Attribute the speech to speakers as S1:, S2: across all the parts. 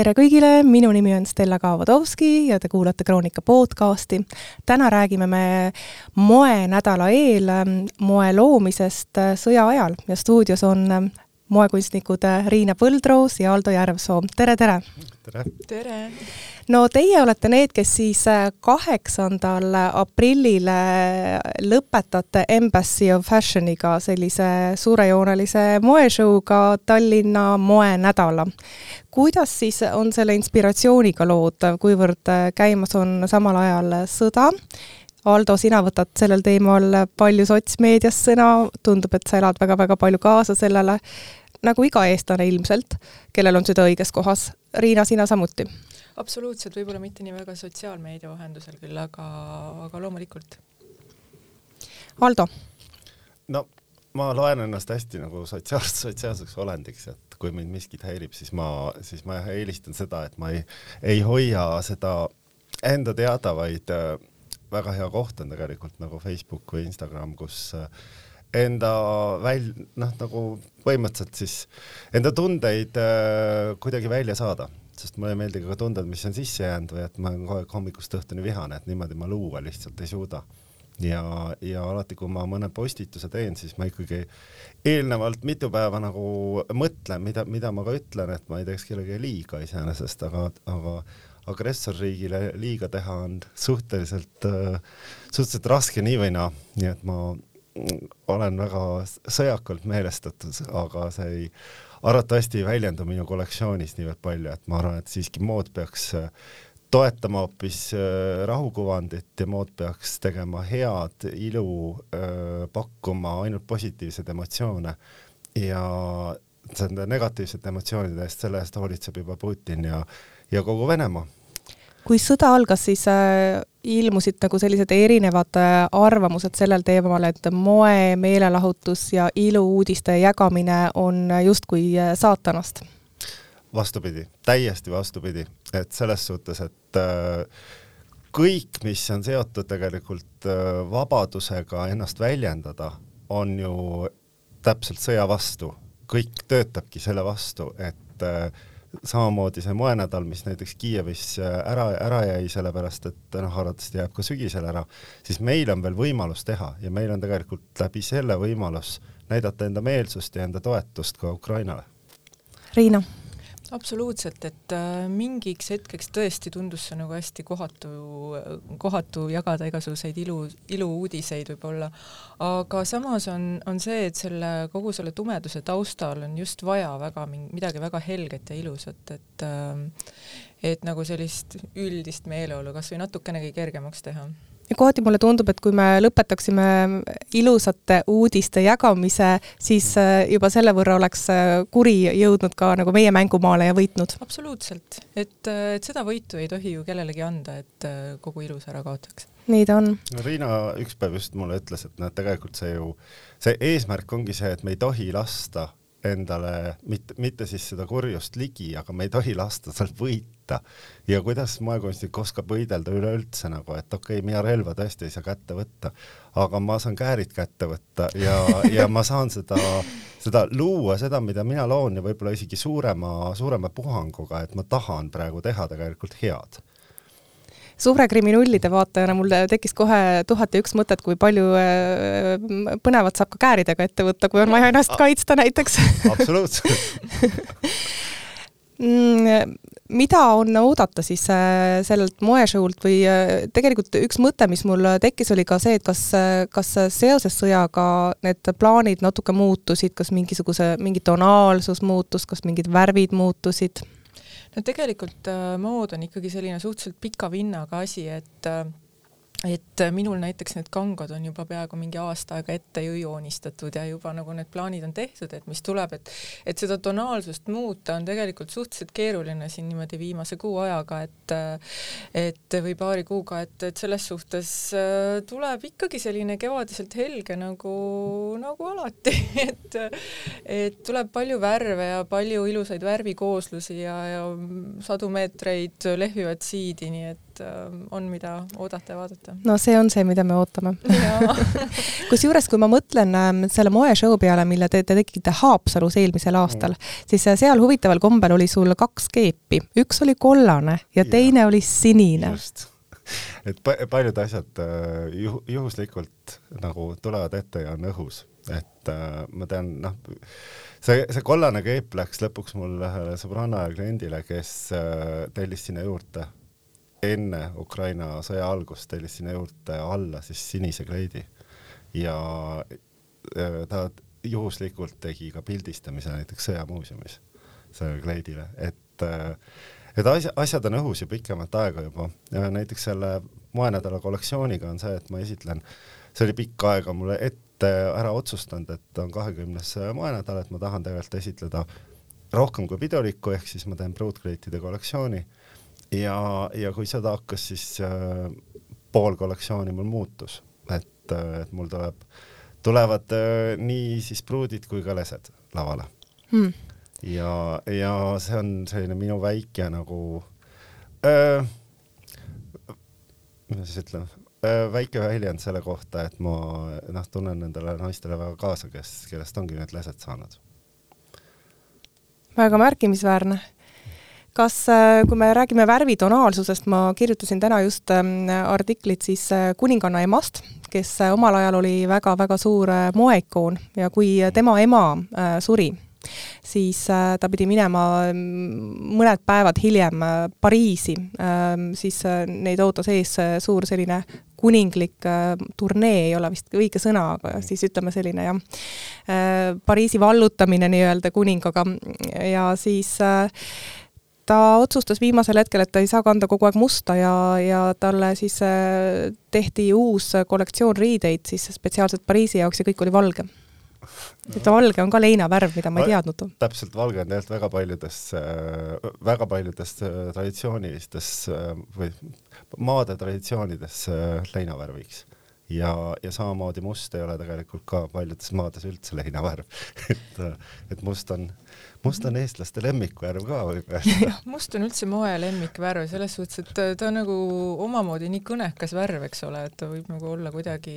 S1: tere kõigile, minu nimi on Stella Kavodovski ja te kuulate Kroonika podcasti. täna räägime me moenädala eel moe loomisest sõja ajal ja stuudios on moekunstnikud Riina Põldroos ja Aldo Järvsoo, tere, tere!
S2: tere!
S3: tere!
S1: no teie olete need, kes siis kaheksandal aprillil lõpetate Embassy of Fashioniga sellise suurejoonelise moeshow'ga Tallinna moenädala. kuidas siis on selle inspiratsiooniga lood, kuivõrd käimas on samal ajal sõda Aldo, sina võtad sellel teemal palju sotsmeedias sõna, tundub, et sa elad väga-väga palju kaasa sellele nagu iga eestlane ilmselt, kellel on süda õiges kohas. Riina, sina samuti?
S3: absoluutselt, võib-olla mitte nii väga sotsiaalmeedia vahendusel küll, aga, aga loomulikult.
S1: Aldo?
S2: no ma loen ennast hästi nagu sotsiaalseks, sotsiaalseks olendiks, et kui mind miskit häirib, siis ma, siis ma eelistan seda, et ma ei, ei hoia seda enda teada, vaid äh, väga hea koht on tegelikult nagu Facebook või Instagram, kus äh, enda väl-, noh, nagu põhimõtteliselt siis enda tundeid äh, kuidagi välja saada, sest mulle ei meeldi ka tunded, mis on sisse jäänud või et ma olen kogu aeg hommikust õhtuni vihane, et niimoodi ma luua lihtsalt ei suuda. ja, ja alati, kui ma mõne postituse teen, siis ma ikkagi eelnevalt mitu päeva nagu mõtlen, mida, mida ma ka ütlen, et ma ei teeks kellelegi liiga iseenesest, aga, aga agressorriigile liiga teha on suhteliselt äh,, suhteliselt raske nii või naa, nii et ma olen väga sõjakalt meelestatud, aga see ei, arvatavasti ei väljendu minu kollektsioonis niivõrd palju, et ma arvan, et siiski mood peaks äh, toetama hoopis äh, rahukuvandit ja mood peaks tegema head ilu, äh, pakkuma ainult positiivseid emotsioone. Ja nende negatiivsete emotsioonide eest, selle eest hoolitseb juba Putin ja, ja kogu Venemaa.
S1: Kui sõda algas, siis äh, ilmusid nagu sellised erinevad äh, arvamused sellel teemal, et moe, meelelahutus ja ilu-uudiste jagamine on justkui äh, saatanast.
S2: vastupidi, täiesti vastupidi, et selles suhtes, et kõik, mis on seotud tegelikult vabadusega ennast väljendada, on ju täpselt sõja vastu, kõik töötabki selle vastu, et äh, samamoodi see moenädal, mis näiteks Kiievis äh, ära, ära jäi, sellepärast et noh, arvatavasti jääb ka sügisel ära, siis meil on veel võimalus teha ja meil on tegelikult läbi selle võimalus näidata enda meelsust ja enda toetust ka Ukrainale.
S1: Riina
S3: absoluutselt, et äh, mingiks hetkeks tõesti tundus see nagu hästi kohatu, kohatu jagada igasuguseid ilu, iluuudiseid võib-olla, aga samas on, on see, et selle, kogu selle tumeduse taustal on just vaja väga midagi väga helget ja ilusat, et äh, et nagu sellist üldist meeleolu kas või natukenegi kergemaks teha
S1: ja kohati mulle tundub, et kui me lõpetaksime ilusate uudiste jagamise, siis äh, juba selle võrra oleks äh, kuri jõudnud ka nagu meie mängumaale ja võitnud.
S3: absoluutselt, et, äh, et seda võitu ei tohi ju kellelegi anda, et kogu ilus ära kaotaks.
S1: nii ta on.
S2: no Riina üks päev just mulle ütles, et noh, tegelikult see ju, see eesmärk ongi see, et me ei tohi lasta endale mitte, mitte siis seda kurjust ligi, aga me ei tohi lasta seal võita. ja kuidas moekunstnik oskab võidelda üleüldse nagu, et okei okay,, mina relva tõesti ei saa kätte võtta, aga ma saan käärid kätte võtta ja, ja ma saan seda, seda luua, seda, mida mina loon ja võib-olla isegi suurema, suurema puhanguga, et ma tahan praegu teha tegelikult head
S1: suure kriminullide vaatajana mul tekkis kohe tuhat ja üks mõtet, kui palju äh, põnevat saab ka kääridega ette võtta, kui on vaja ennast kaitsta näiteks
S2: absoluutselt
S1: mm, mida on oodata siis äh, sellelt moeshow'lt või äh, tegelikult üks mõte, mis mul tekkis, oli ka see, et kas, kas seoses sõjaga need plaanid natuke muutusid, kas mingisuguse, mingi tonaalsus muutus, kas mingid värvid muutusid?
S3: No tegelikult äh, mood on ikkagi selline suhteliselt pika vinnaga asi, et äh, et minul näiteks need kangad on juba peaaegu mingi aasta aega ette ju joonistatud ja juba nagu need plaanid on tehtud, et mis tuleb, et et seda tonaalsust muuta on tegelikult suhteliselt keeruline siin niimoodi viimase kuu ajaga, et et või paari kuuga, et, et selles suhtes äh, tuleb ikkagi selline kevadiselt helge nagu, nagu alati et et tuleb palju värve ja palju ilusaid värvikooslusi ja, ja sadu meetreid lehvivat siidi, nii et et äh, on, mida oodata ja vaadata.
S1: no see on see, mida me ootame kusjuures, kui ma mõtlen ähm, selle moeshow peale, mille te, te tegite Haapsalus eelmisel aastal mm., siis äh, seal huvitaval kombel oli sul kaks keepi, üks oli kollane ja, ja. teine oli sinine. just
S2: et pa paljud asjad äh, juh juhuslikult nagu tulevad ette ja on õhus, et äh, ma tean, noh, see, see kollane keep läks lõpuks mul ühele sõbranna ja kliendile, kes äh, tellis sinna juurde enne Ukraina sõja algust tellis sinna juurde alla siis sinise kleidi ja äh, ta juhuslikult tegi ka pildistamise näiteks sõjamuuseumis sellele kleidile, et äh, et asja, asjad on õhus ju pikemat aega juba. Näiteks selle moenädala kollektsiooniga on see, et ma esitlen, see oli pikka aega mulle ette ära otsustanud, et on kahekümnes moenädal, et ma tahan tegelikult esitleda rohkem kui pidulikku, ehk siis ma teen pruutkleitide kollektsiooni ja, ja kui seda hakkas, siis äh, pool kollektsiooni mul muutus, et, äh, et mul tuleb, tulevad äh, nii siis pruudid kui ka lesed lavale hmm ja, ja see on selline minu väike nagu öö, kuidas siis ütlen, väike väljend selle kohta, et ma noh, tunnen nendele naistele väga kaasa, kes, kellest ongi need lesed saanud.
S1: väga märkimisväärne. Kas, kui me räägime värvitonaalsusest, ma kirjutasin täna just artiklit siis kuninganna emast, kes omal ajal oli väga-väga suur moeikoon ja kui tema ema suri, siis äh, ta pidi minema mm, mõned päevad hiljem äh, Pariisi, ähm, siis äh, neid ootas ees suur selline kuninglik turnee ei ole vist õige sõna, aga siis ütleme selline jah, Pariisi vallutamine nii-öelda kuningaga. Ja siis ta otsustas viimasel hetkel, et ta ei saa kanda kogu aeg musta ja, ja talle siis tehti uus kollektsioon riideid siis spetsiaalselt Pariisi jaoks ja kõik oli valge. Et valge on ka leinavärv, mida ma ei teadnud.
S2: täpselt, valge on tegelikult väga paljudes, äh, väga paljudes äh, traditsioonilistes või maade traditsioonides leinavärviks. Ja, ja samamoodi must ei ole tegelikult ka paljudes maades üldse leinavärv. Et, et must on äh, must on eestlaste lemmikvärv ka võib öelda.
S3: must on üldse moe lemmikvärv selles suhtes, et ta, ta on nagu omamoodi nii kõnekas värv, eks ole, et ta võib nagu olla kuidagi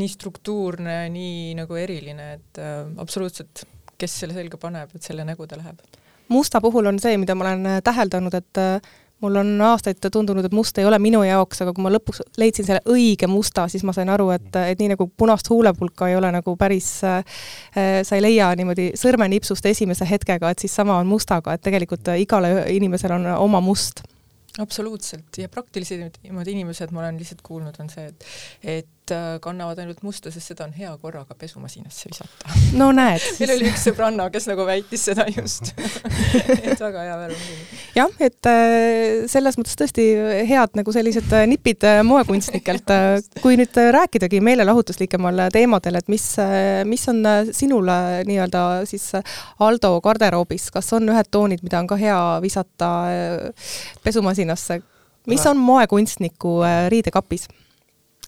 S3: nii struktuurne, nii nagu eriline, et äh, absoluutselt, kes selle selga paneb, et selle nägu ta läheb.
S1: musta puhul on see, mida ma olen täheldanud, et äh, mul on aastaid tundunud, et must ei ole minu jaoks, aga kui ma lõpuks leidsin selle õige musta, siis ma sain aru, et, et nii nagu punast huulepulka ei ole nagu päris äh,, sa ei leia niimoodi sõrmenipsust esimese hetkega, et siis sama on mustaga, et tegelikult igale inimesele on oma must.
S3: Absoluutselt. Ja praktilisemad inimesed, ma olen lihtsalt kuulnud, on see, et et äh, kannavad ainult musta, sest seda on hea korraga pesumasinasse visata.
S1: no näed
S3: meil oli üks sõbranna, kes nagu väitis seda just et väga hea värv muidugi.
S1: jah, et äh, selles mõttes tõesti head nagu sellised äh, nipid moekunstnikelt. kui nüüd rääkidagi meelelahutuslikemal teemadel, et mis, mis on sinul nii-öelda siis Aldo garderoobis, kas on ühed toonid, mida on ka hea visata pesumasinasse? mis on moekunstniku riidekapis?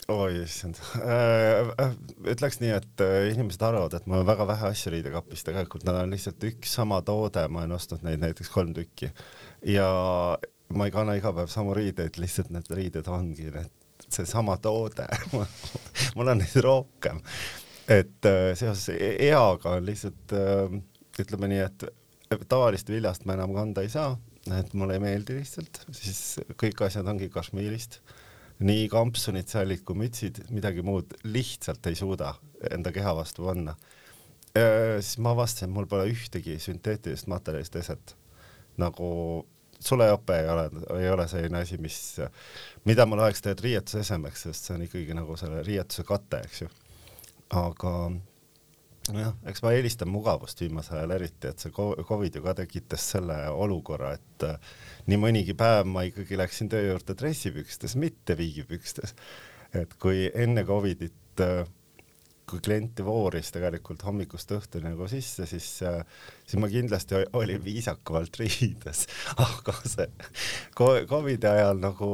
S2: Oi issand. Äh, äh,, ütleks nii, et äh, inimesed arvavad, et mul on väga vähe asju riidekapis, tegelikult. Nad on lihtsalt üks sama toode, ma olen ostnud neid näiteks kolm tükki. Ja ma ei kanna iga päev samu riideid, lihtsalt need riided ongi need, seesama toode. Mul on neid rohkem. et seoses e-, eaga on lihtsalt ütleme nii, et tavalist viljast ma enam kanda ei saa, et mulle ei meeldi lihtsalt, siis kõik asjad ongi kašmiirist nii kampsunid, sallid kui mütsid, midagi muud lihtsalt ei suuda enda keha vastu panna. siis ma avastasin, mul pole ühtegi sünteetilist materjalist eset. nagu sulejope ei ole, ei ole selline asi, mis, mida ma loeks tegelikult riietuse esemeks, sest see on ikkagi nagu selle riietuse kate, eks ju. aga nojah, eks ma eelistan mugavust viimasel ajal eriti, et see Covid ju ka tekitas selle olukorra, et äh, nii mõnigi päev ma ikkagi läksin töö juurde dressipükstes, mitte viigipükstes. et kui enne Covidit äh, kui klienti vooris tegelikult hommikust õhtuni nagu sisse, siis, äh, siis ma kindlasti olin viisakamalt riides, aga see Covidi ajal nagu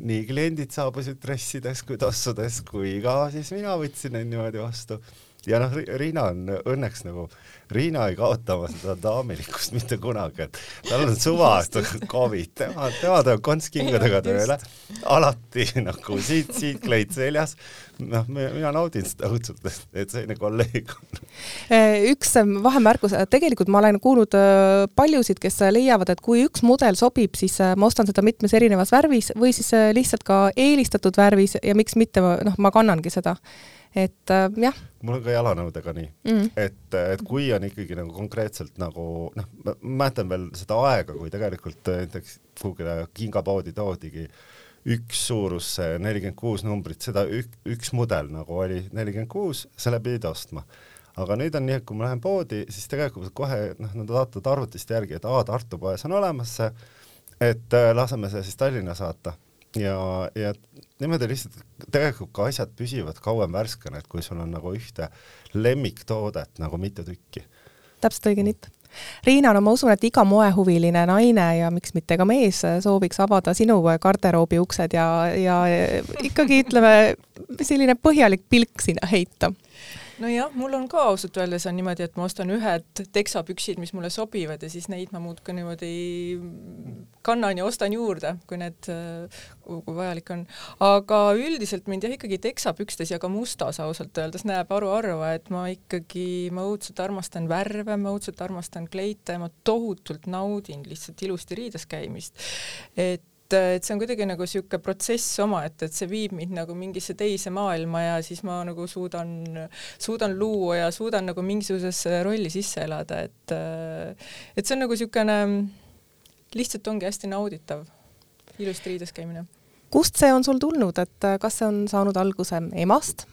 S2: nii kliendid saabusid dressides kui tossudes kui ka siis mina võtsin neid niimoodi vastu ja noh, Riina on õnneks nagu, Riina ei kaota oma seda daamilikkust mitte kunagi, et tal on suva, et on Covid, tema, tema tuleb kontskingadega tööle, alati nagu siit, siit kleit seljas. noh, mina naudin seda õudselt, et selline kolleeg on.
S1: Eh, üks vahemärkus, tegelikult ma olen kuulnud äh, paljusid, kes leiavad, et kui üks mudel sobib, siis äh, ma ostan seda mitmes erinevas värvis või siis äh, lihtsalt ka eelistatud värvis ja miks mitte, noh, ma kannangi seda et äh, jah.
S2: mul on ka jalanõudega nii mm., et, et kui on ikkagi nagu konkreetselt nagu noh, ma mäletan veel seda aega, kui tegelikult näiteks kuhugile kingapoodi toodigi üks suurus nelikümmend kuus numbrit, seda ük, üks mudel nagu oli nelikümmend kuus, selle pidid ostma aga nüüd on nii, et kui ma lähen poodi, siis tegelikult kohe noh, nad vaatavad arvutist järgi, et aa, Tartu poes on olemas see, et äh, laseme see siis Tallinna saata ja, ja niimoodi lihtsalt tegelikult ka asjad püsivad kauem värskena, et kui sul on nagu ühte lemmiktoodet nagu mitu tükki.
S1: täpselt õige nipp. Riina, no ma usun, et iga moehuviline naine ja miks mitte ka mees sooviks avada sinu garderoobi uksed ja, ja ikkagi ütleme, selline põhjalik pilk sinna heita
S3: nojah, mul on ka ausalt öeldes on niimoodi, et ma ostan ühed teksapüksid, mis mulle sobivad ja siis neid ma muudkui niimoodi kannan ja ostan juurde, kui need, kui vajalik on. aga üldiselt mind jah ikkagi teksapükstes ja ka mustas ausalt öeldes näeb haruharva, et ma ikkagi, ma õudselt armastan värve, ma õudselt armastan kleite ma tohutult naudin lihtsalt ilusti riides käimist. et et see on kuidagi nagu niisugune protsess omaette, et see viib mind nagu mingisse teise maailma ja siis ma nagu suudan, suudan luua ja suudan nagu mingisugusesse rolli sisse elada, et et see on nagu niisugune, lihtsalt ongi hästi nauditav, ilusti riides käimine.
S1: kust see on sul tulnud, et kas see on saanud alguse emast?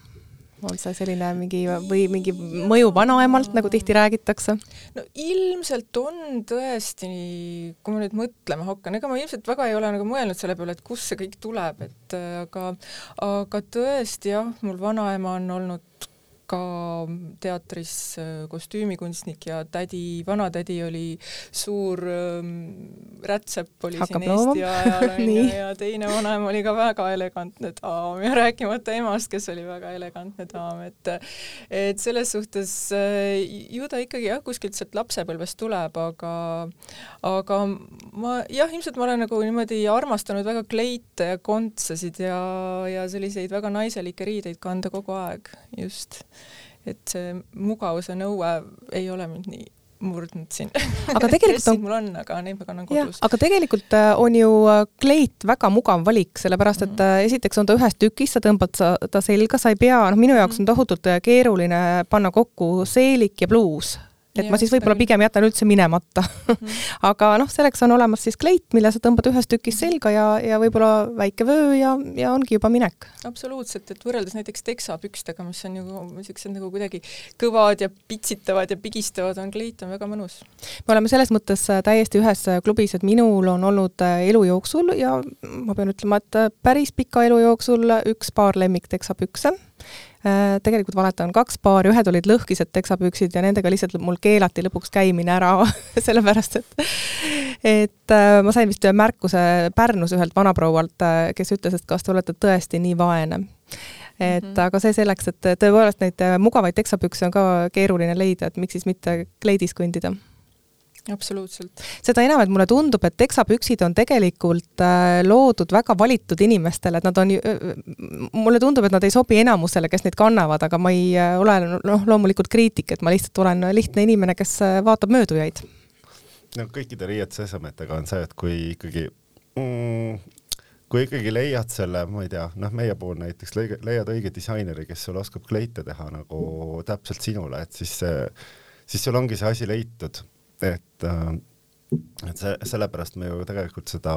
S1: On see selline mingi või mingi mõju vanaemalt, nagu tihti räägitakse?
S3: no ilmselt on tõesti, kui ma nüüd mõtlema hakkan, ega ma ilmselt väga ei ole nagu mõelnud selle peale, et kust see kõik tuleb, et aga, aga tõesti jah, mul vanaema on olnud ka teatris äh, kostüümikunstnik ja tädi, vanatädi oli suur ähm, rätsep oli
S1: Hakkab
S3: siin Eesti ajal onju ja teine vanaema oli ka väga elegantne daam ja rääkimata emast, kes oli väga elegantne daam, et et selles suhtes äh, ju ta ikkagi jah, kuskilt sealt lapsepõlvest tuleb, aga aga ma jah, ilmselt ma olen nagu niimoodi armastanud väga kleite ja kontsasid ja, ja selliseid väga naiselikke riideid kanda kogu aeg, just et see mugavuse nõue ei ole mind nii murdnud siin.
S1: aga tegelikult on,
S3: mul on, aga neid ma kannan kodus.
S1: aga tegelikult äh, on ju äh, kleit väga mugav valik, sellepärast et mm -hmm. esiteks on ta ühes tükis, sa tõmbad sa, ta selga, sa ei pea, noh, minu jaoks on tohutult keeruline panna kokku seelik ja pluus et ja, ma siis võib-olla pigem jätan üldse minemata mm. aga noh, selleks on olemas siis kleit, mille sa tõmbad ühest tükist selga ja, ja võib-olla väike vöö ja, ja ongi juba minek.
S3: absoluutselt, et võrreldes näiteks teksapükstega, mis on ju niisugused nagu kuidagi kõvad ja pitsitavad ja pigistavad, on kleit on väga mõnus.
S1: me oleme selles mõttes äh, täiesti ühes äh, klubis, et minul on olnud äh, elu jooksul ja ma pean ütlema, et päris pika elu jooksul üks paar lemmikteksapükse Äh, tegelikult valetan, kaks paari, ühed olid lõhkised teksapüksid ja nendega lihtsalt mul keelati lõpuks käimine ära sellepärast et et äh, ma sain vist ühe märkuse Pärnus ühelt vanaproualt, äh, kes ütles, et kas te olete tõesti nii vaene. et mm -hmm. aga see selleks, et tõepoolest neid mugavaid teksapükse on ka keeruline leida, et miks siis mitte kleidis kõndida
S3: absoluutselt.
S1: seda enam, et mulle tundub, et teksapüksid on tegelikult äh, loodud väga valitud inimestele, et nad on ju, mulle tundub, et nad ei sobi enamusele, kes neid kannavad, aga ma ei äh, ole noh, loomulikult kriitik, et ma lihtsalt olen lihtne inimene, kes äh, vaatab möödujaid.
S2: no kõikide riietusesemetega on see, et kui ikkagi mm, kui ikkagi leiad selle, ma ei tea, noh, meie puhul näiteks leiad õige disaineri, kes sul oskab kleite teha nagu täpselt sinule, et siis see, siis sul ongi see asi leitud et, äh, et see, sellepärast me ju tegelikult seda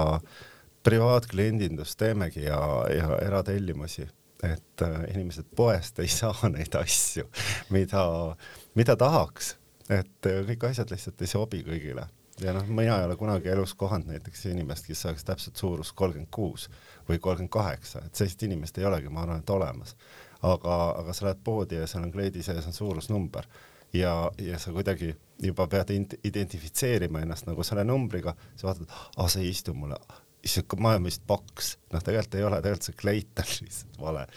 S2: privaatkliendindust teemegi ja, ja eratellimusi, et äh, inimesed poest ei saa neid asju, mida, mida tahaks, et äh, kõik asjad lihtsalt ei sobi kõigile. Ja noh, mina ei ole kunagi elus kohanud näiteks inimest, kes saaks täpselt suurust kolmkümmend kuus või kolmkümmend kaheksa, et sellist inimest ei olegi, ma arvan, et olemas. aga, aga sa lähed poodi ja seal on kleidi sees on suurusnumber ja, ja sa kuidagi juba pead identifitseerima ennast nagu selle numbriga, sa vaatad, aa see ei istu mulle, issand, ma olen vist paks, noh tegelikult ei ole, tegelikult see kleit on lihtsalt vale.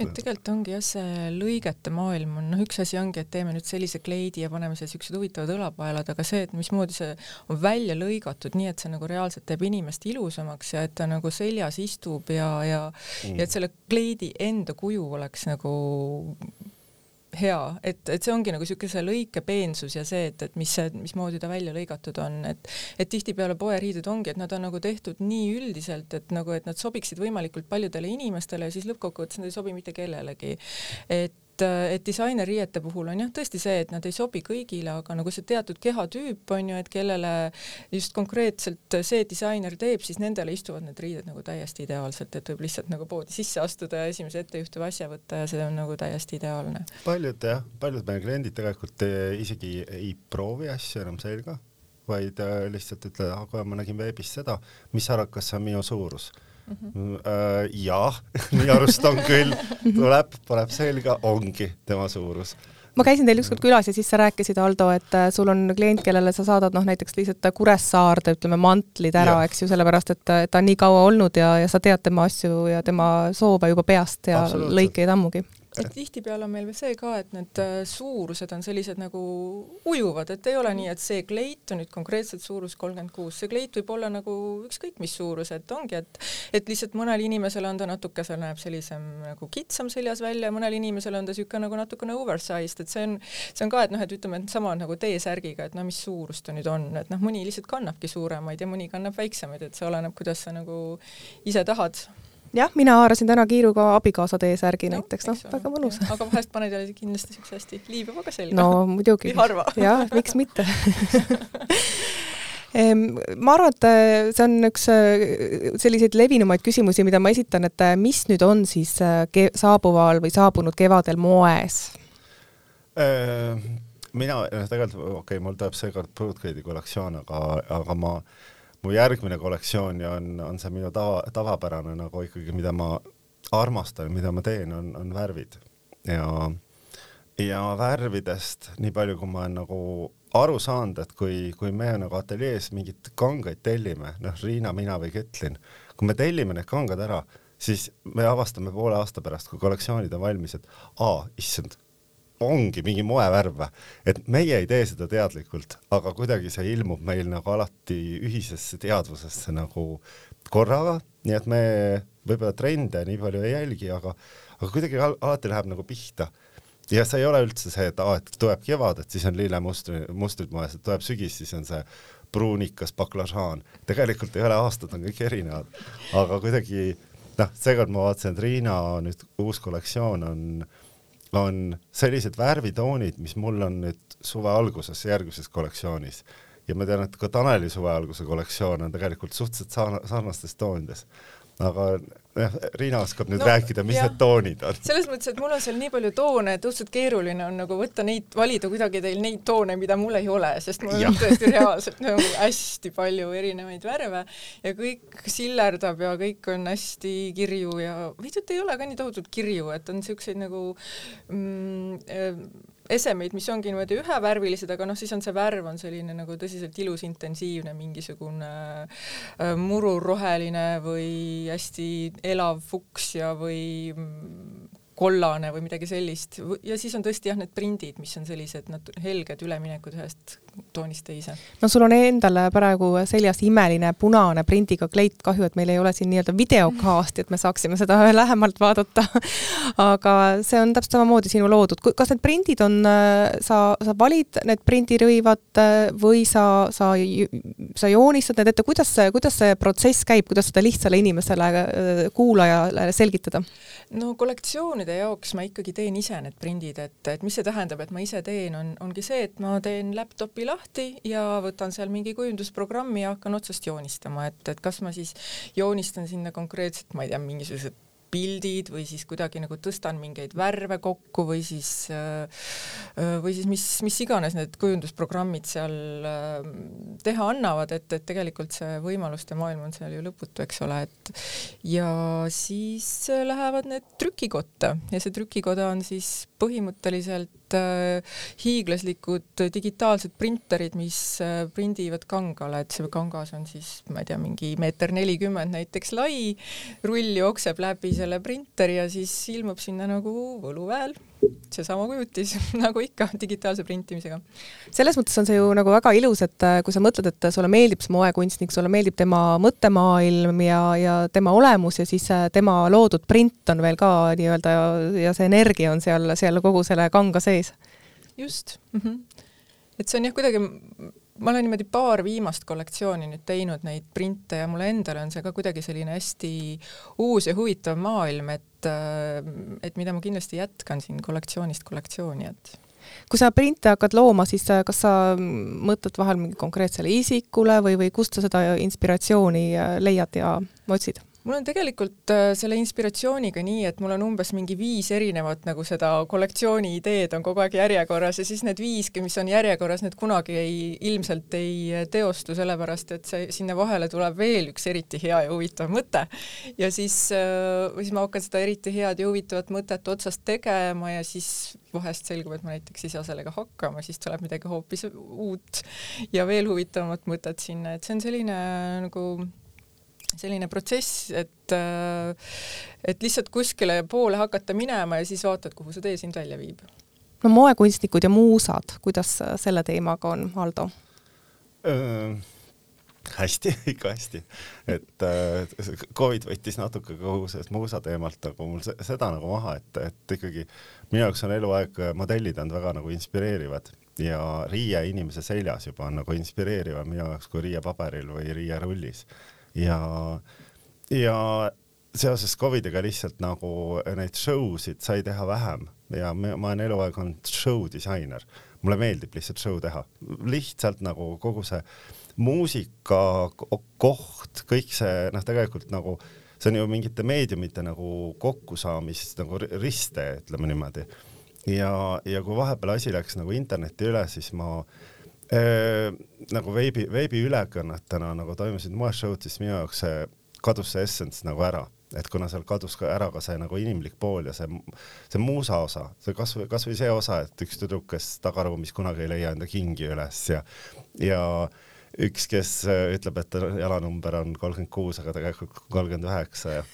S3: et tegelikult ongi jah, see lõigete maailm on, noh, üks asi ongi, et teeme nüüd sellise kleidi ja paneme siia siuksed huvitavad õlapaelad, aga see, et mismoodi see on välja lõigatud, nii et see nagu reaalselt teeb inimest ilusamaks ja et ta nagu seljas istub ja, ja mm., ja et selle kleidi enda kuju oleks nagu hea, et, et see ongi nagu niisuguse lõike peensus ja see, et, et mis mismoodi ta välja lõigatud on, et et tihtipeale poeriided ongi, et nad on nagu tehtud nii üldiselt, et nagu, et nad sobiksid võimalikult paljudele inimestele ja siis lõppkokkuvõttes nad ei sobi mitte kellelegi. et et, et disainerriiete puhul on jah tõesti see, et nad ei sobi kõigile, aga nagu see teatud kehatüüp on ju, et kellele just konkreetselt see disainer teeb, siis nendele istuvad need riided nagu täiesti ideaalselt, et võib lihtsalt nagu poodi sisse astuda ja esimese ettejuhtuva asja võtta ja see on nagu täiesti ideaalne.
S2: paljud jah, paljud meie kliendid tegelikult eh, isegi ei proovi asju enam selga, vaid eh, lihtsalt ütlevad, aga ma nägin veebis seda, mis sa arvad, kas see on minu suurus mm. -hmm. jah, minu arust on küll, tuleb, paneb selga, ongi tema suurus
S1: ma käisin teil ükskord külas ja siis sa rääkisid, Aldo, et äh, sul on klient, kellele sa saadad noh, näiteks lihtsalt Kuressaarde, ütleme, mantlid ära, eks ju, sellepärast et ta on nii kaua olnud ja, ja sa tead tema asju ja tema soove juba peast ja lõikeid ammugi
S3: tihtipeale on meil veel see ka, et need äh, suurused on sellised nagu ujuvad, et ei ole nii, et see kleit on nüüd konkreetselt suurus kolmkümmend kuus, see kleit võib olla nagu ükskõik mis suurus, et ongi, et et lihtsalt mõnel inimesel on ta natuke, see näeb sellisem nagu kitsam seljas välja, mõnel inimesel on ta niisugune nagu natukene oversized, et see on, see on ka, et noh, et ütleme, et sama nagu T-särgiga, et no mis suurust ta nüüd on, et noh, mõni lihtsalt kannabki suuremaid ja mõni kannab väiksemaid, et see oleneb, kuidas sa nagu ise tahad
S1: jah, mina haarasin täna kiiruga abikaasa T-särgi no, näiteks, noh, väga mõnus.
S3: aga vahest paned jälle kindlasti siukse hästi liibuva selga.
S1: no muidugi. jah, miks mitte ma arvan, et äh, see on üks äh, selliseid levinumaid küsimusi, mida ma esitan, et äh, mis nüüd on siis saabuval või saabunud kevadel moes?
S2: mina, tegelikult okei okay,, mul tuleb seekord Broadcade'i kollektsioon, aga, aga ma äh, mu järgmine kollektsioon ja on, on see minu tava, tavapärane nagu ikkagi, mida ma armastan, mida ma teen, on, on värvid. Ja, ja värvidest, nii palju kui ma olen nagu aru saanud, et kui, kui me nagu ateljees mingeid kangaid tellime, noh, Riina, mina või Ketlin, kui me tellime need kangad ära, siis me avastame poole aasta pärast, kui kollektsioonid on valmis, et aa, issand, ongi mingi moevärv et meie ei tee seda teadlikult, aga kuidagi see ilmub meil nagu alati ühisesse teadvusesse nagu korraga, nii et me võib-olla trende nii palju ei jälgi, aga, aga kuidagi al alati läheb nagu pihta. ja see ei ole üldse see, et aa, et tuleb kevad, et siis on lillemustri, mustrid moes, et tuleb sügis, siis on see pruunikas baklažaan. tegelikult ei ole, aastad on kõik erinevad, aga kuidagi noh, seekord ma vaatasin, et Riina nüüd uus kollektsioon on äh, on sellised värvitoonid, mis mul on nüüd suve alguses järgmises kollektsioonis. Ja ma tean, et ka Taneli suve alguse kollektsioon on tegelikult suhteliselt sarnastes toonides aga jah, Riina oskab nüüd no, rääkida, mis jah. need toonid on.
S3: selles mõttes, et mul on seal nii palju toone, et õudselt keeruline on nagu võtta neid, valida kuidagi teil neid toone, mida mul ei ole, sest mul on tõesti reaalselt nagu hästi palju erinevaid värve ja kõik sillerdab ja kõik on hästi kirju ja tead, ei ole ka nii tohutult kirju, et on siukseid nagu mm, esemeid, mis ongi niimoodi ühevärvilised, aga noh, siis on see värv on selline nagu tõsiselt ilus, intensiivne, mingisugune äh, mururroheline või hästi elav fuksja või mm, kollane või midagi sellist ja siis on tõesti jah, need prindid, mis on sellised nat-, helged üleminekud ühest toonist teise.
S1: no sul on endal praegu seljas imeline punane prindiga kleit, kahju, et meil ei ole siin nii-öelda videokaasti, et me saaksime seda lähemalt vaadata aga see on täpselt samamoodi sinu loodud. kas need prindid on, sa, sa valid need prindirõivad või sa, sa, sa joonistad need ette, kuidas see, kuidas see protsess käib, kuidas seda lihtsale inimesele, kuulajale selgitada?
S3: No kollektsioonide jaoks ma ikkagi teen ise need prindid, et, et mis see tähendab, et ma ise teen, on, ongi see, et ma teen laptopi lahti ja võtan seal mingi kujundusprogrammi ja hakkan otsast joonistama, et, et kas ma siis joonistan sinna konkreetselt, ma ei tea, mingisugused pildid või siis kuidagi nagu tõstan mingeid värve kokku või siis äh, äh, või siis mis, mis iganes need kujundusprogrammid seal äh, teha annavad, et, et tegelikult see võimaluste maailm on seal ju lõputu, eks ole, et ja siis lähevad need trükikotta ja see trükikoda on siis põhimõtteliselt äh, hiiglaslikud digitaalsed printerid, mis äh, prindivad kangale, et see kangas on siis, ma ei tea, mingi meeter nelikümmend näiteks lai, rull jookseb läbi selle printeri ja siis ilmub sinna nagu võluväel seesama kujutis nagu ikka digitaalse printimisega.
S1: selles mõttes on see ju nagu väga ilus, et äh, kui sa mõtled, et sulle meeldib see moekunstnik, sulle meeldib tema mõttemaailm ja, ja tema olemus ja siis äh, tema loodud print on veel ka nii-öelda ja see energia on seal, seal kogu selle kanga sees.
S3: just mm. -hmm. et see on jah, kuidagi ma olen niimoodi paar viimast kollektsiooni nüüd teinud neid printe ja mulle endale on see ka kuidagi selline hästi uus ja huvitav maailm, et et mida ma kindlasti jätkan siin kollektsioonist kollektsiooni, et
S1: kui sa printe hakkad looma, siis kas sa mõtled vahel mingi konkreetsele isikule või, või kust sa seda inspiratsiooni leiad ja otsid?
S3: Mul on tegelikult äh, selle inspiratsiooniga nii, et mul on umbes mingi viis erinevat nagu seda kollektsiooni ideed on kogu aeg järjekorras ja siis need viis, mis on järjekorras, need kunagi ei, ilmselt ei teostu, sellepärast et see, sinna vahele tuleb veel üks eriti hea ja huvitav mõte. ja siis, äh, siis ma hakkan seda eriti head ja huvitavat mõtet otsast tegema ja siis vahest selgub, et ma näiteks ei saa sellega hakkama, siis tuleb midagi hoopis uut ja veel huvitavamat mõtet sinna, et see on selline nagu selline protsess, et äh, et lihtsalt kuskile poole hakata minema ja siis vaatad, kuhu see tee sind välja viib.
S1: no moekunstnikud ja muusad, kuidas selle teemaga on, Aldo?
S2: hästi, ikka hästi. et äh, Covid võttis natuke kogu sellest muusa teemalt nagu mul seda nagu maha, et, et ikkagi minu jaoks on eluaeg modellid olnud väga nagu inspireerivad ja riie inimese seljas juba on nagu inspireerivam minu jaoks kui riie paberil või riie rullis ja, ja seoses Covidiga lihtsalt nagu neid show sid sai teha vähem ja ma olen eluaeg olnud show disainer. mulle meeldib lihtsalt show teha, lihtsalt nagu kogu see muusika koht, kõik see noh, tegelikult nagu see on ju mingite meediumite nagu kokkusaamist nagu riste, ütleme niimoodi. ja, ja kui vahepeal asi läks nagu internetti üle, siis ma Äh, nagu veebi, veebiülekannetena nagu toimusid moeshow'd, siis minu jaoks see kadus see essence nagu ära, et kuna seal kadus ka ära ka see nagu inimlik pool ja see, see muusa osa, see kasvõi, kasvõi see osa, et üks tüdruk, kes tagaruumis kunagi ei leia enda kingi üles ja, ja üks, kes äh, ütleb, et jalanumber on kolmkümmend kuus, aga tegelikult kolmkümmend üheksa ja,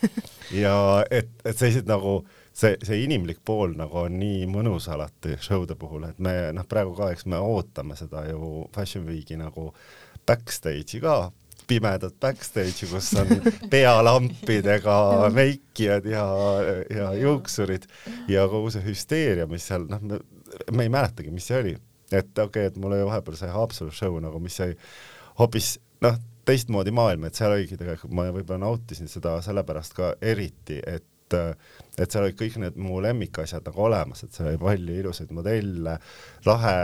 S2: ja et, et sellised nagu äh, see, see inimlik pool nagu on nii mõnus alati show'de puhul, et me noh, praegu ka, eks me ootame seda ju Fashion Weeki nagu backstage'i ka, pimedat backstage'i, kus on pealampidega meikijad ja, ja juuksurid ja kogu see hüsteeria, mis seal noh, me, ei mäletagi, mis see oli. et okei okay,, et mul oli vahepeal see Haapsalu show nagu, mis sai hoopis noh, teistmoodi maailm, et seal oligi tegelikult, ma võib-olla nautisin seda sellepärast ka eriti, et et et seal olid kõik need mu lemmikasjad nagu olemas, et seal oli palju ilusaid modelle, lahe,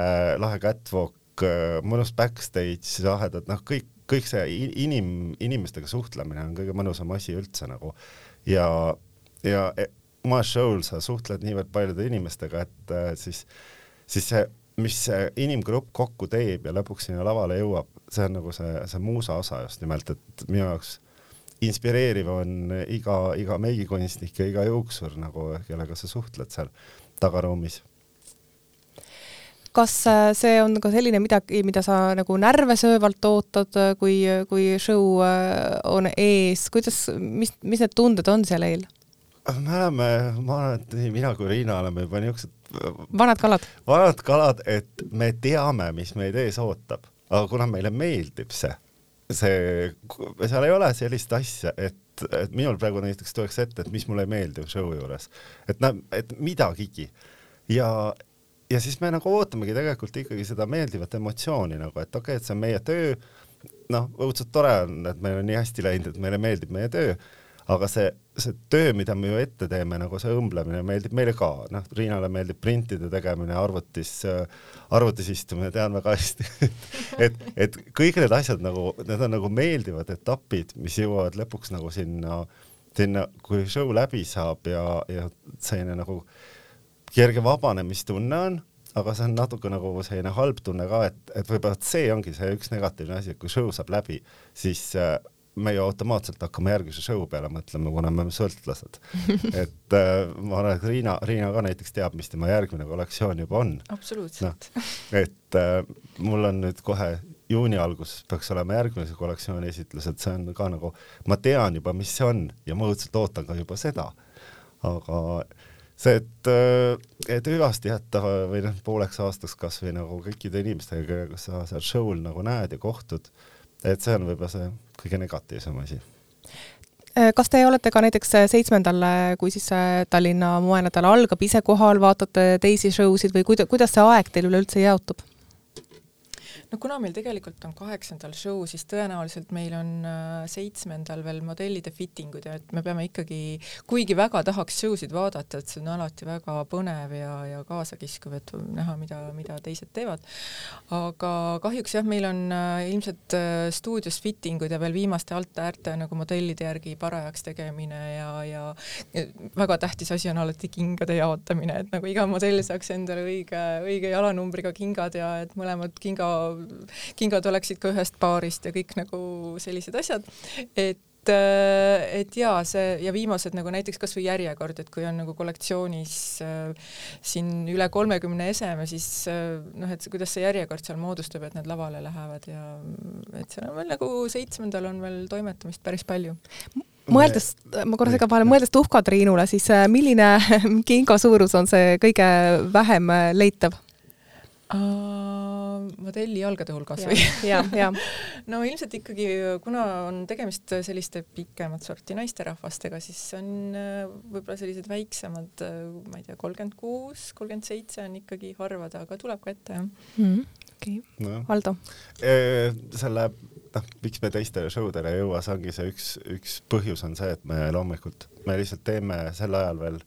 S2: lahe catwalk, mõnus backstage, lahedad, noh, kõik, kõik see inim, inimestega suhtlemine on kõige mõnusam asi üldse nagu. Ja, ja e, oma show'l sa suhtled niivõrd paljude inimestega, et äh, siis, siis see mis see inimgrupp kokku teeb ja lõpuks sinna lavale jõuab, see on nagu see, see muusa osa just nimelt, et minu jaoks inspireeriv on iga, iga meigikunstnik ja iga juuksur nagu, kellega sa suhtled seal tagaruumis.
S1: Kas äh, see on ka selline midagi, mida sa nagu närvesöövalt ootad, äh, kui, kui show äh, on ees, kuidas, mis, mis need tunded on seal eel?
S2: me oleme, ma arvan, et nii mina kui Riina oleme juba niisugused
S1: vanad kalad,
S2: vanad kalad, et me teame, mis meid ees ootab, aga kuna meile meeldib see, see, seal ei ole sellist asja, et, et minul praegu näiteks tuleks ette, et mis mulle ei meeldi show juures, et noh, et midagigi. Ja, ja siis me nagu ootamegi tegelikult ikkagi seda meeldivat emotsiooni nagu, et okei okay,, et see on meie töö, noh, õudselt tore on, et meil on nii hästi läinud, et meile meeldib meie töö. Aga see, see töö, mida me ju ette teeme, nagu see õmblemine meeldib meile ka, noh, Riinale meeldib printide tegemine, arvutis, arvutis istumine, tean väga hästi. Et, et kõik need asjad nagu, need on nagu meeldivad etapid, mis jõuavad lõpuks nagu sinna, sinna, kui show läbi saab ja, ja selline nagu kerge vabanemistunne on, aga see on natuke nagu selline halb tunne ka, et, et võib-olla see ongi see üks negatiivne asi, et kui show saab läbi, siis äh, me ju automaatselt hakkame järgmise show peale mõtlema, kuna me oleme sõltlased. et äh, ma arvan, et Riina, Riina ka näiteks teab, mis tema järgmine kollektsioon juba on.
S3: absoluutselt
S2: no,. et äh, mul on nüüd kohe juuni alguses peaks olema järgmise kollektsiooni esitlus, et see on ka nagu, ma tean juba, mis see on ja ma õudselt ootan ka juba seda. aga see, et, äh, et hüvasti jätta või noh, pooleks aastaks kasvõi nagu kõikide inimestega, kellega sa seal show'l nagu näed ja kohtud, et see on võib-olla see kõige negatiivsem asi
S1: äh, kas te olete ka näiteks seitsmendal, kui siis Tallinna moenädal algab, ise kohal, vaatate teisi show sid või kuida-, kuidas see aeg teil üleüldse jaotub?
S3: No kuna meil tegelikult on kaheksandal show, siis tõenäoliselt meil on äh, seitsmendal veel modellide fitting ud ja et me peame ikkagi, kuigi väga tahaks show sid vaadata, et see on alati väga põnev ja, ja kaasakiskuv, et näha, mida, mida teised teevad. aga kahjuks jah, meil on äh, ilmselt äh, stuudios fitting ud ja veel viimaste alt-äärte nagu modellide järgi parajaks tegemine ja, ja väga tähtis asi on alati kingade jaotamine, et nagu iga modell saaks endale õige, õige jalanumbriga kingad ja et mõlemad kinga kingad oleksid ka ühest paarist ja kõik nagu sellised asjad, et äh, et jaa, see ja viimased nagu näiteks kasvõi järjekord, et kui on nagu kollektsioonis äh, siin üle kolmekümne eseme, siis äh, noh, et kuidas see järjekord seal moodustub, et need lavale lähevad ja et seal on veel nagu seitsmendal on veel toimetamist päris palju
S1: mõeldes, ma korra segan vahele, mõeldes Tuhka Triinule, siis äh, milline kinga suurus on see kõige vähem leitav?
S3: Modelli jalgade hulgas või?
S1: ja, ja.
S3: no ilmselt ikkagi, kuna on tegemist selliste pikemat sorti naisterahvastega, siis on äh, võib-olla sellised väiksemad, äh, ma ei tea, kolmkümmend kuus, kolmkümmend seitse on ikkagi harvad, aga tuleb ka ette, jah mm.
S1: okei okay. no., Valdo
S2: e,? selle, noh, miks me teistele show dele ei jõua, see ongi see üks, üks põhjus on see, et me loomulikult, me lihtsalt teeme sel ajal veel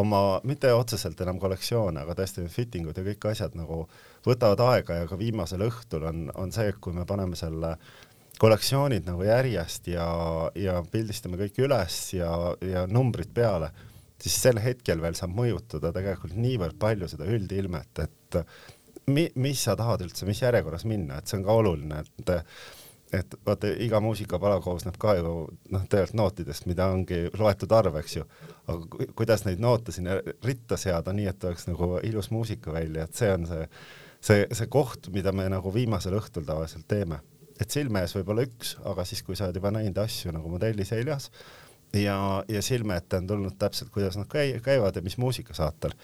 S2: oma, mitte otseselt enam kollektsioone, aga tõesti need fittingud ja kõik asjad nagu võtavad aega ja ka viimasel õhtul on, on see, et kui me paneme selle kollektsioonid nagu järjest ja, ja pildistame kõik üles ja, ja numbrid peale, siis sel hetkel veel saab mõjutada tegelikult niivõrd palju seda üldilmet, et mi, mis sa tahad üldse, mis järjekorras minna, et see on ka oluline, et et vaata, iga muusikapala koosneb ka ju noh, tegelikult nootidest, mida ongi loetud arv, eks ju, aga kuidas neid noote sinna ritta seada, nii et oleks nagu ilus muusika välja, et see on see, see, see koht, mida me nagu viimasel õhtul tavaliselt teeme. et silme ees võib olla üks, aga siis, kui sa oled juba näinud asju nagu modelli seljas ja, ja silme ette on tulnud täpselt, kuidas nad käi-, käivad ja mis muusikasaatel,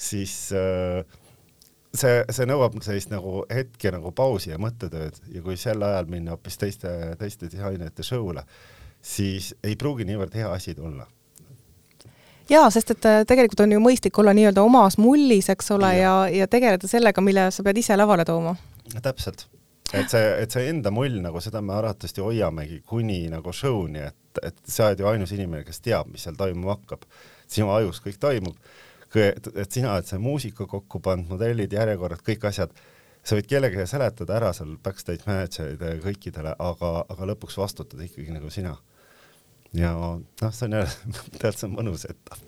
S2: siis äh, see, see nõuab sellist nagu hetke nagu pausi ja mõttetööd ja kui sel ajal minna hoopis teiste, teiste disainerite show'le, siis ei pruugi niivõrd hea asi tulla
S1: jaa, sest et äh, tegelikult on ju mõistlik olla nii-öelda omas mullis, eks ole, ja, ja tegeleda sellega, mille sa pead ise lavale tooma.
S2: täpselt, et see, et see enda mull nagu seda me arvatavasti hoiamegi kuni nagu show'ni, et, et sa oled ju ainus inimene, kes teab, mis seal toimuma hakkab. sinu ajus kõik toimub, et sina oled see muusika kokku pannud, modellid, järjekorrad, kõik asjad sa võid kellelegi seletada ära seal backstage manager'idele kõikidele, aga, aga lõpuks vastutad ikkagi nagu sina ja noh, see on jälle, tead, see on mõnus etapp.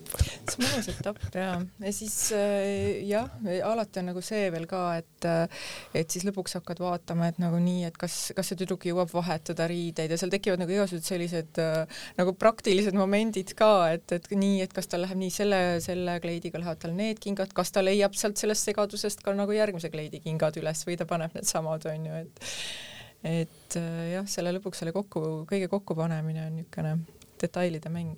S3: see on mõnus etapp ja, ja siis äh, jah, alati on nagu see veel ka, et äh, et siis lõpuks hakkad vaatama, et nagu nii, et kas, kas see tüdruk jõuab vahetada riideid ja seal tekivad nagu igasugused sellised äh, nagu praktilised momendid ka, et, et nii, et kas tal läheb nii selle, selle kleidiga lähevad tal need kingad, kas ta leiab sealt sellest segadusest ka nagu järgmise kleidi kingad üles või ta paneb needsamad, on ju, et et jah, selle lõpuks selle kokku, kõige kokkupanemine on niisugune detailide mäng.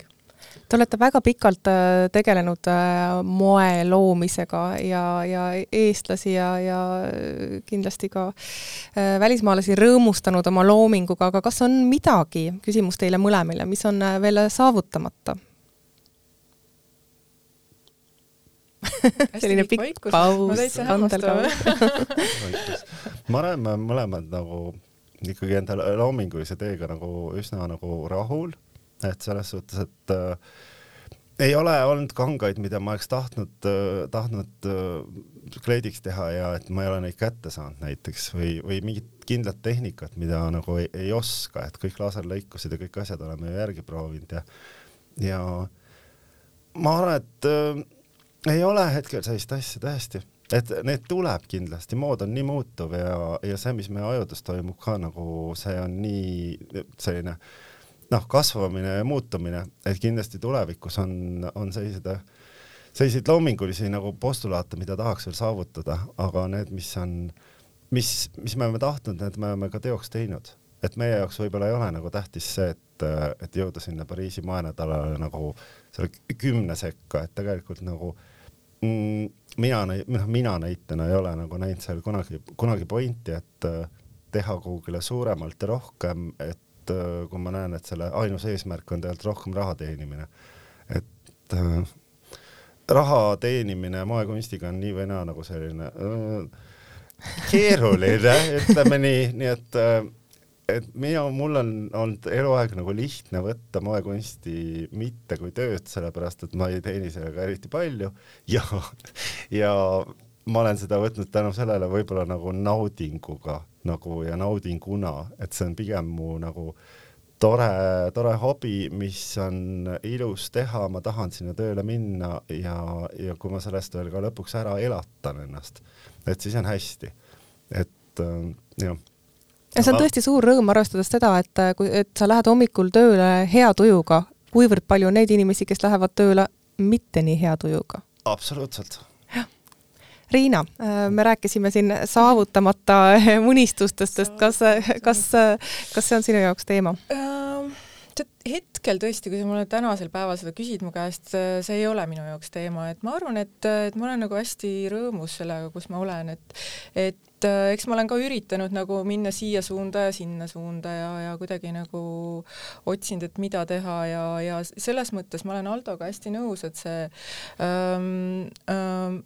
S1: Te olete väga pikalt äh, tegelenud äh, moe loomisega ja, ja eestlasi ja, ja kindlasti ka äh, välismaalasi rõõmustanud oma loominguga, aga kas on midagi, küsimus teile mõlemile, mis on veel saavutamata? selline pikk paus. Kandel ka
S2: ma me mõlemad nagu ikkagi enda loomingulise teega nagu üsna nagu rahul et selles suhtes, et äh, ei ole olnud kangaid, mida ma oleks tahtnud äh,, tahtnud äh, kleidiks teha ja et ma ei ole neid kätte saanud näiteks või, või mingit kindlat tehnikat, mida nagu ei, ei oska, et kõik laserlõikused ja kõik asjad oleme ju järgi proovinud ja, ja ma arvan, et äh, ei ole hetkel sellist asja tõesti, et need tuleb kindlasti, mood on nii muutuv ja, ja see, mis meie ajudes toimub ka nagu see on nii selline äh, noh, kasvamine ja muutumine, et kindlasti tulevikus on, on sellised, selliseid loomingulisi nagu postulaate, mida tahaks veel saavutada, aga need, mis on, mis, mis me oleme tahtnud, need me oleme ka teoks teinud. et meie jaoks võib-olla ei ole nagu tähtis see, et, et jõuda sinna Pariisi moenädalale nagu selle kümne sekka, et tegelikult nagu mm, mina, noh, mina näitena ei ole nagu näinud seal kunagi, kunagi pointi, et teha kuhugile suuremalt ja rohkem, et et äh, kui ma näen, et selle ainus eesmärk on tegelikult rohkem raha teenimine, et äh, raha teenimine moekunstiga on nii või naa nagu selline äh, keeruline, ütleme nii, nii et äh, et mina, mul on olnud eluaeg nagu lihtne võtta moekunsti mitte kui tööd, sellepärast et ma ei teeni sellega eriti palju. Ja, ja ma olen seda võtnud tänu sellele võib-olla nagu naudinguga nagu ja naudinguna, et see on pigem mu nagu tore, tore hobi, mis on ilus teha, ma tahan sinna tööle minna ja, ja kui ma sellest veel ka lõpuks ära elatan ennast, et siis on hästi. et äh, jah
S1: ja see on tõesti suur rõõm, arvestades seda, et kui, et sa lähed hommikul tööle hea tujuga, kuivõrd palju on neid inimesi, kes lähevad tööle mitte nii hea tujuga?
S2: absoluutselt
S1: Riina, äh, me rääkisime siin saavutamata unistustest, kas, kas, kas see on sinu jaoks teema?
S3: Ähm, hetkel tõesti, kui sa mulle tänasel päeval seda küsid mu käest, see ei ole minu jaoks teema, et ma arvan, et, et ma olen nagu hästi rõõmus sellega, kus ma olen, et et äh, eks ma olen ka üritanud nagu minna siia suunda ja sinna suunda ja, ja kuidagi nagu otsinud, et mida teha ja, ja selles mõttes ma olen Aldoga hästi nõus, et see ähm, ähm,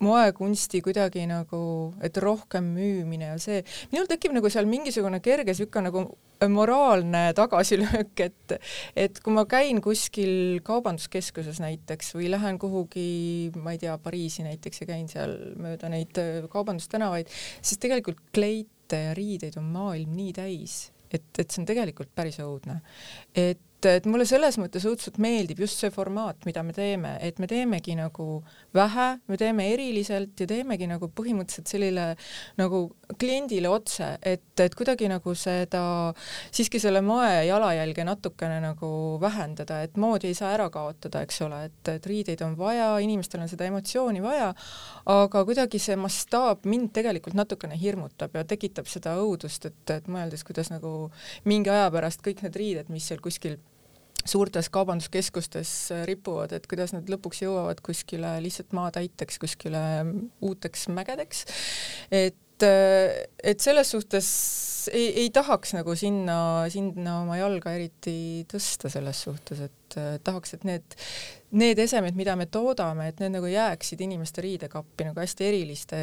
S3: moekunsti kuidagi nagu, et rohkem müümine ja see, minul tekib nagu seal mingisugune kerge sihuke nagu moraalne tagasilöök, et et kui ma käin kuskil kaubanduskeskuses näiteks või lähen kuhugi, ma ei tea, Pariisi näiteks ja käin seal mööda neid äh, kaubandustänavaid, siis tegelikult kleite ja riideid on maailm nii täis, et, et see on tegelikult päris õudne. et et mulle selles mõttes õudselt meeldib just see formaat, mida me teeme, et me teemegi nagu vähe, me teeme eriliselt ja teemegi nagu põhimõtteliselt sellile nagu kliendile otse, et, et kuidagi nagu seda, siiski selle moe jalajälge natukene nagu vähendada, et moodi ei saa ära kaotada, eks ole, et, et riideid on vaja, inimestel on seda emotsiooni vaja, aga kuidagi see mastaap mind tegelikult natukene hirmutab ja tekitab seda õudust, et, et mõeldes, kuidas nagu mingi aja pärast kõik need riided, mis seal kuskil suurtes kaubanduskeskustes ripuvad, et kuidas nad lõpuks jõuavad kuskile lihtsalt maatäiteks, kuskile uuteks mägedeks. et, et selles suhtes ei, ei tahaks nagu sinna, sinna oma jalga eriti tõsta selles suhtes, et tahaks, et need need esemed, mida me toodame, et need nagu jääksid inimeste riidekappi nagu hästi eriliste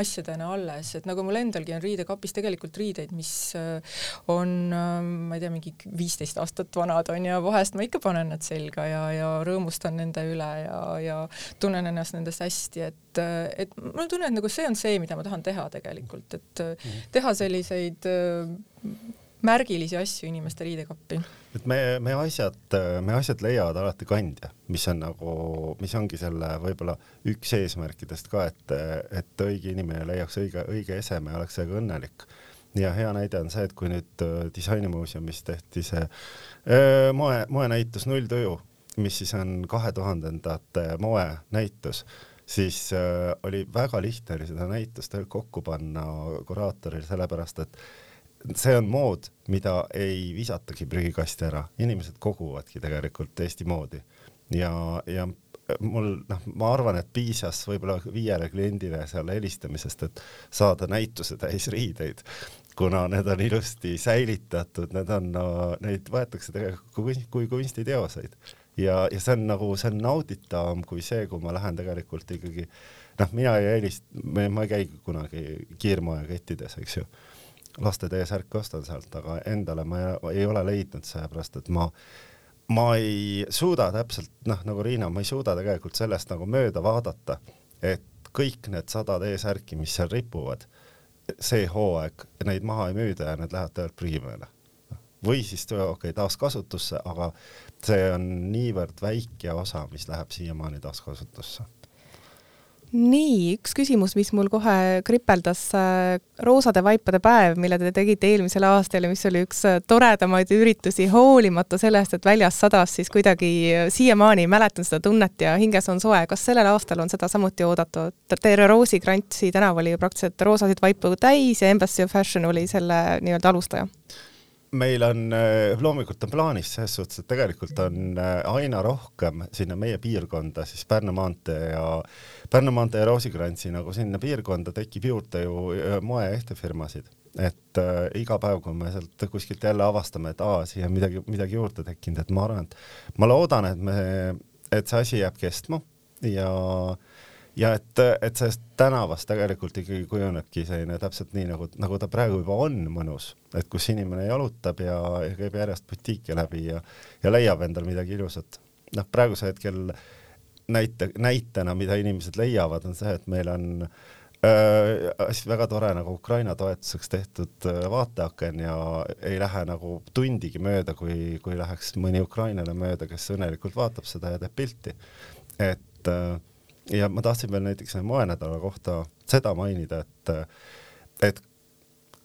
S3: asjadena alles, et nagu mul endalgi on riidekapis tegelikult riideid, mis äh, on, äh, ma ei tea, mingi viisteist aastat vanad on ja vahest ma ikka panen nad selga ja, ja rõõmustan nende üle ja, ja tunnen ennast nendest hästi, et, äh, et mul tunne, et nagu see on see, mida ma tahan teha tegelikult, et mhm. teha selliseid märgilisi asju inimeste riidekappi
S2: et me, me asjad, me asjad leiavad alati kandja, mis on nagu, mis ongi selle võib-olla üks eesmärkidest ka, et, et õige inimene leiaks õige, õige eseme ja oleks sellega õnnelik. ja hea näide on see, et kui nüüd äh, disainimuuseumis tehti see öö, äh, moe, moenäitus Nulltuju, mis siis on kahe tuhandendate moenäitus, siis äh, oli väga lihtne oli seda näitust kokku panna kuraatoril, sellepärast et see on mood, mida ei visatagi prügikasti ära, inimesed koguvadki tegelikult Eesti moodi. Ja, ja mul noh, ma arvan, et piisas võib-olla viiele kliendile seal helistamisest, et saada näituse täis riideid, kuna need on ilusti säilitatud, need on no,, neid võetakse tegelikult kui, kui kunstiteoseid ja, ja see on nagu, see on nauditavam kui see, kui ma lähen tegelikult ikkagi noh, mina ei helist-, ma ei käi kunagi kiirmoekettides, eks ju laste T-särki ostan sealt, aga endale ma ei, ei ole leidnud, sellepärast et ma, ma ei suuda täpselt, noh, nagu Riina, ma ei suuda tegelikult sellest nagu mööda vaadata, et kõik need sada T-särki, mis seal ripuvad, see hooaeg, neid maha ei müüda ja need lähevad tegelikult prügimäele. või siis okei okay,, taaskasutusse, aga see on niivõrd väike osa, mis läheb siiamaani taaskasutusse
S1: nii, üks küsimus, mis mul kohe kripeldas, äh, roosade vaipade päev, mille te tegite eelmisel aastal ja mis oli üks äh, toredamaid üritusi, hoolimata sellest, et väljas sadas, siis kuidagi äh, siiamaani mäletan seda tunnet ja hinges on soe. kas sellel aastal on seda samuti oodatud? Terve Roosi Krantsi tänav oli ju praktiliselt roosasid vaipu täis ja Embassy of Fashion oli selle nii-öelda alustaja
S2: meil on, äh, loomulikult on plaanis selles suhtes, et tegelikult on äh, aina rohkem sinna meie piirkonda siis Pärnu maantee ja Pärnu maantee ja Roosikrantsi nagu sinna piirkonda tekib juurde ju äh, moe ehtefirmasid, et äh, iga päev, kui me sealt kuskilt jälle avastame, et aa, siia on midagi, midagi juurde tekkinud, et ma arvan, et ma loodan, et me, et see asi jääb kestma ja äh, ja et, et sellest tänavast tegelikult ikkagi kujunebki selline täpselt nii, nagu, nagu ta praegu juba on mõnus, et kus inimene jalutab ja, ja käib järjest butiike läbi ja, ja leiab endal midagi ilusat. noh, praegusel hetkel näite, näitena, mida inimesed leiavad, on see, et meil on äh, hästi väga tore nagu Ukraina toetuseks tehtud äh, vaateaken ja ei lähe nagu tundigi mööda, kui, kui läheks mõni ukrainlane mööda, kes õnnelikult vaatab seda ja teeb pilti. et äh, ja ma tahtsin veel näiteks moenädala kohta seda mainida, et, et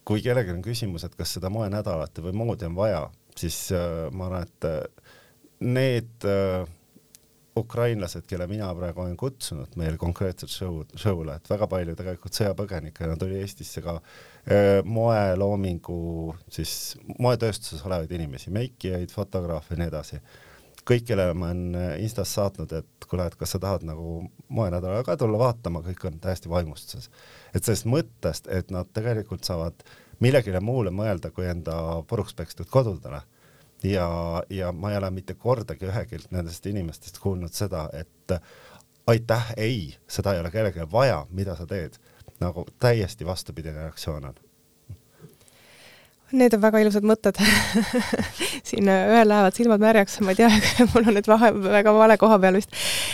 S2: kui kellelgi on küsimus, et kas seda moenädalat või moodi on vaja, siis äh, ma arvan, et äh, need äh, ukrainlased, kelle mina praegu olen kutsunud meil konkreetselt show, show'le, et väga palju tegelikult sõjapõgenikena tuli Eestisse ka äh, moeloomingu siis moetööstuses olevaid inimesi, meikijaid, fotograafe ja nii edasi kõik, kellele ma olen äh, Instas saatnud, et kuule, et kas sa tahad nagu moenädalale ka tulla vaatama, kõik on täiesti vaimustuses. et sellest mõttest, et nad tegelikult saavad millegile muule mõelda kui enda puruks pekstud kodudele. ja, ja ma ei ole mitte kordagi ühegi nendest inimestest kuulnud seda, et aitäh, ei, seda ei ole kellelegi vaja, mida sa teed. nagu täiesti vastupidine reaktsioon on
S1: Need on väga ilusad mõtted siin ühel lähevad silmad märjaks, ma ei tea, mul on nüüd vahe, väga vale koha peal vist.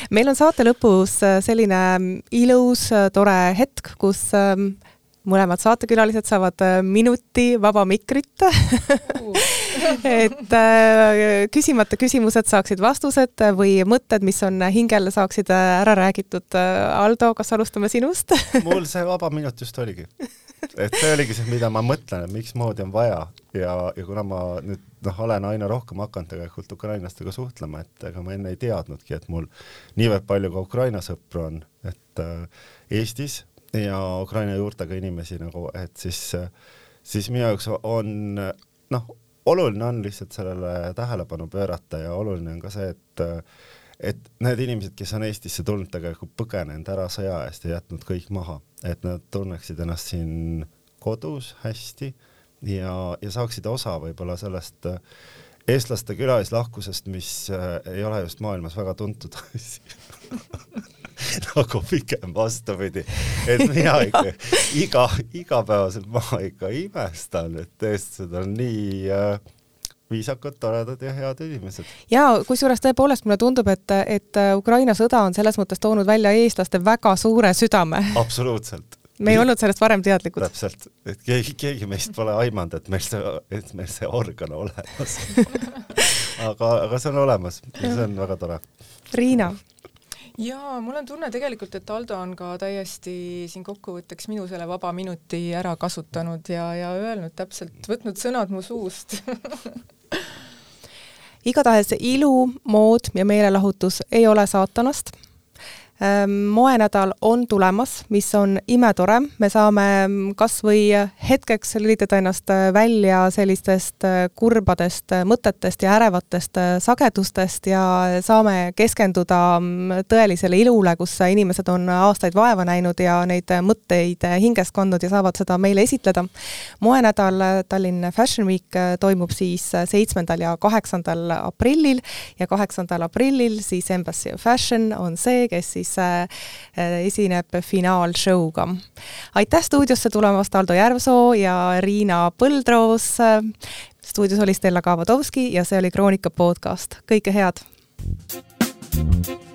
S1: meil on saate lõpus äh, selline mm, ilus, äh, tore hetk, kus ähm, mõlemad saatekülalised saavad äh, minuti vaba mikrit. Et küsimata küsimused saaksid vastused või mõtted, mis on hingel, saaksid ära räägitud. Aldo, kas alustame sinust?
S2: Mul see vaba minut just oligi. Et see oligi see, mida ma mõtlen, et miksmoodi on vaja. Ja, ja kuna ma nüüd noh, olen aina rohkem hakanud tegelikult ukrainlastega suhtlema, et ega ma enne ei teadnudki, et mul niivõrd palju ka Ukraina sõpru on, et äh, Eestis ja Ukraina juurtega inimesi nagu, et siis, siis minu jaoks on noh, oluline on lihtsalt sellele tähelepanu pöörata ja oluline on ka see, et et need inimesed, kes on Eestisse tulnud, tegelikult põgenenud ära sõja eest ja jätnud kõik maha, et nad tunneksid ennast siin kodus hästi ja, ja saaksid osa võib-olla sellest äh, eestlaste külalislahkusest, mis äh, ei ole just maailmas väga tuntud asi nagu pigem vastupidi, et mina ikka iga, igapäevaselt ma ikka imestan, et eestlased on nii äh, viisakad, toredad ja head inimesed.
S1: ja kusjuures tõepoolest mulle tundub, et, et Ukraina sõda on selles mõttes toonud välja eestlaste väga suure südame.
S2: absoluutselt.
S1: Me ei olnud sellest varem teadlikud.
S2: täpselt, et keegi, keegi meist pole aimanud, et meil see, et meil see organ olemas aga, aga see on olemas. Ja see on väga tore.
S1: Riina.
S3: Jaa, mul on tunne tegelikult, et Aldo on ka täiesti siin kokkuvõtteks minu selle vaba minuti ära kasutanud ja, ja öelnud täpselt, võtnud sõnad mu suust.
S1: Igatahes ilu, mood ja meelelahutus ei ole saatanast moenädal on tulemas, mis on imetore, me saame mm, kas või hetkeks lülitada ennast äh, välja sellistest äh, kurbadest äh, mõtetest ja ärevatest sagedustest ja saame keskenduda mm, tõelisele ilule, kus inimesed on aastaid vaeva näinud ja neid mõtteid hinges kandnud ja saavad seda meile esitleda. moenädal Tallinn Fashion Week toimub siis seitsmendal ja kaheksandal aprillil ja kaheksandal aprillil siis Embassy of Fashion on see, kes siis Äh, esineb finaalshow'ga. aitäh stuudiosse tulemast, Aldo Järvsoo ja Riina Põldroos. stuudios oli Stella Kavadovski ja see oli Kroonika podcast, kõike head! thank you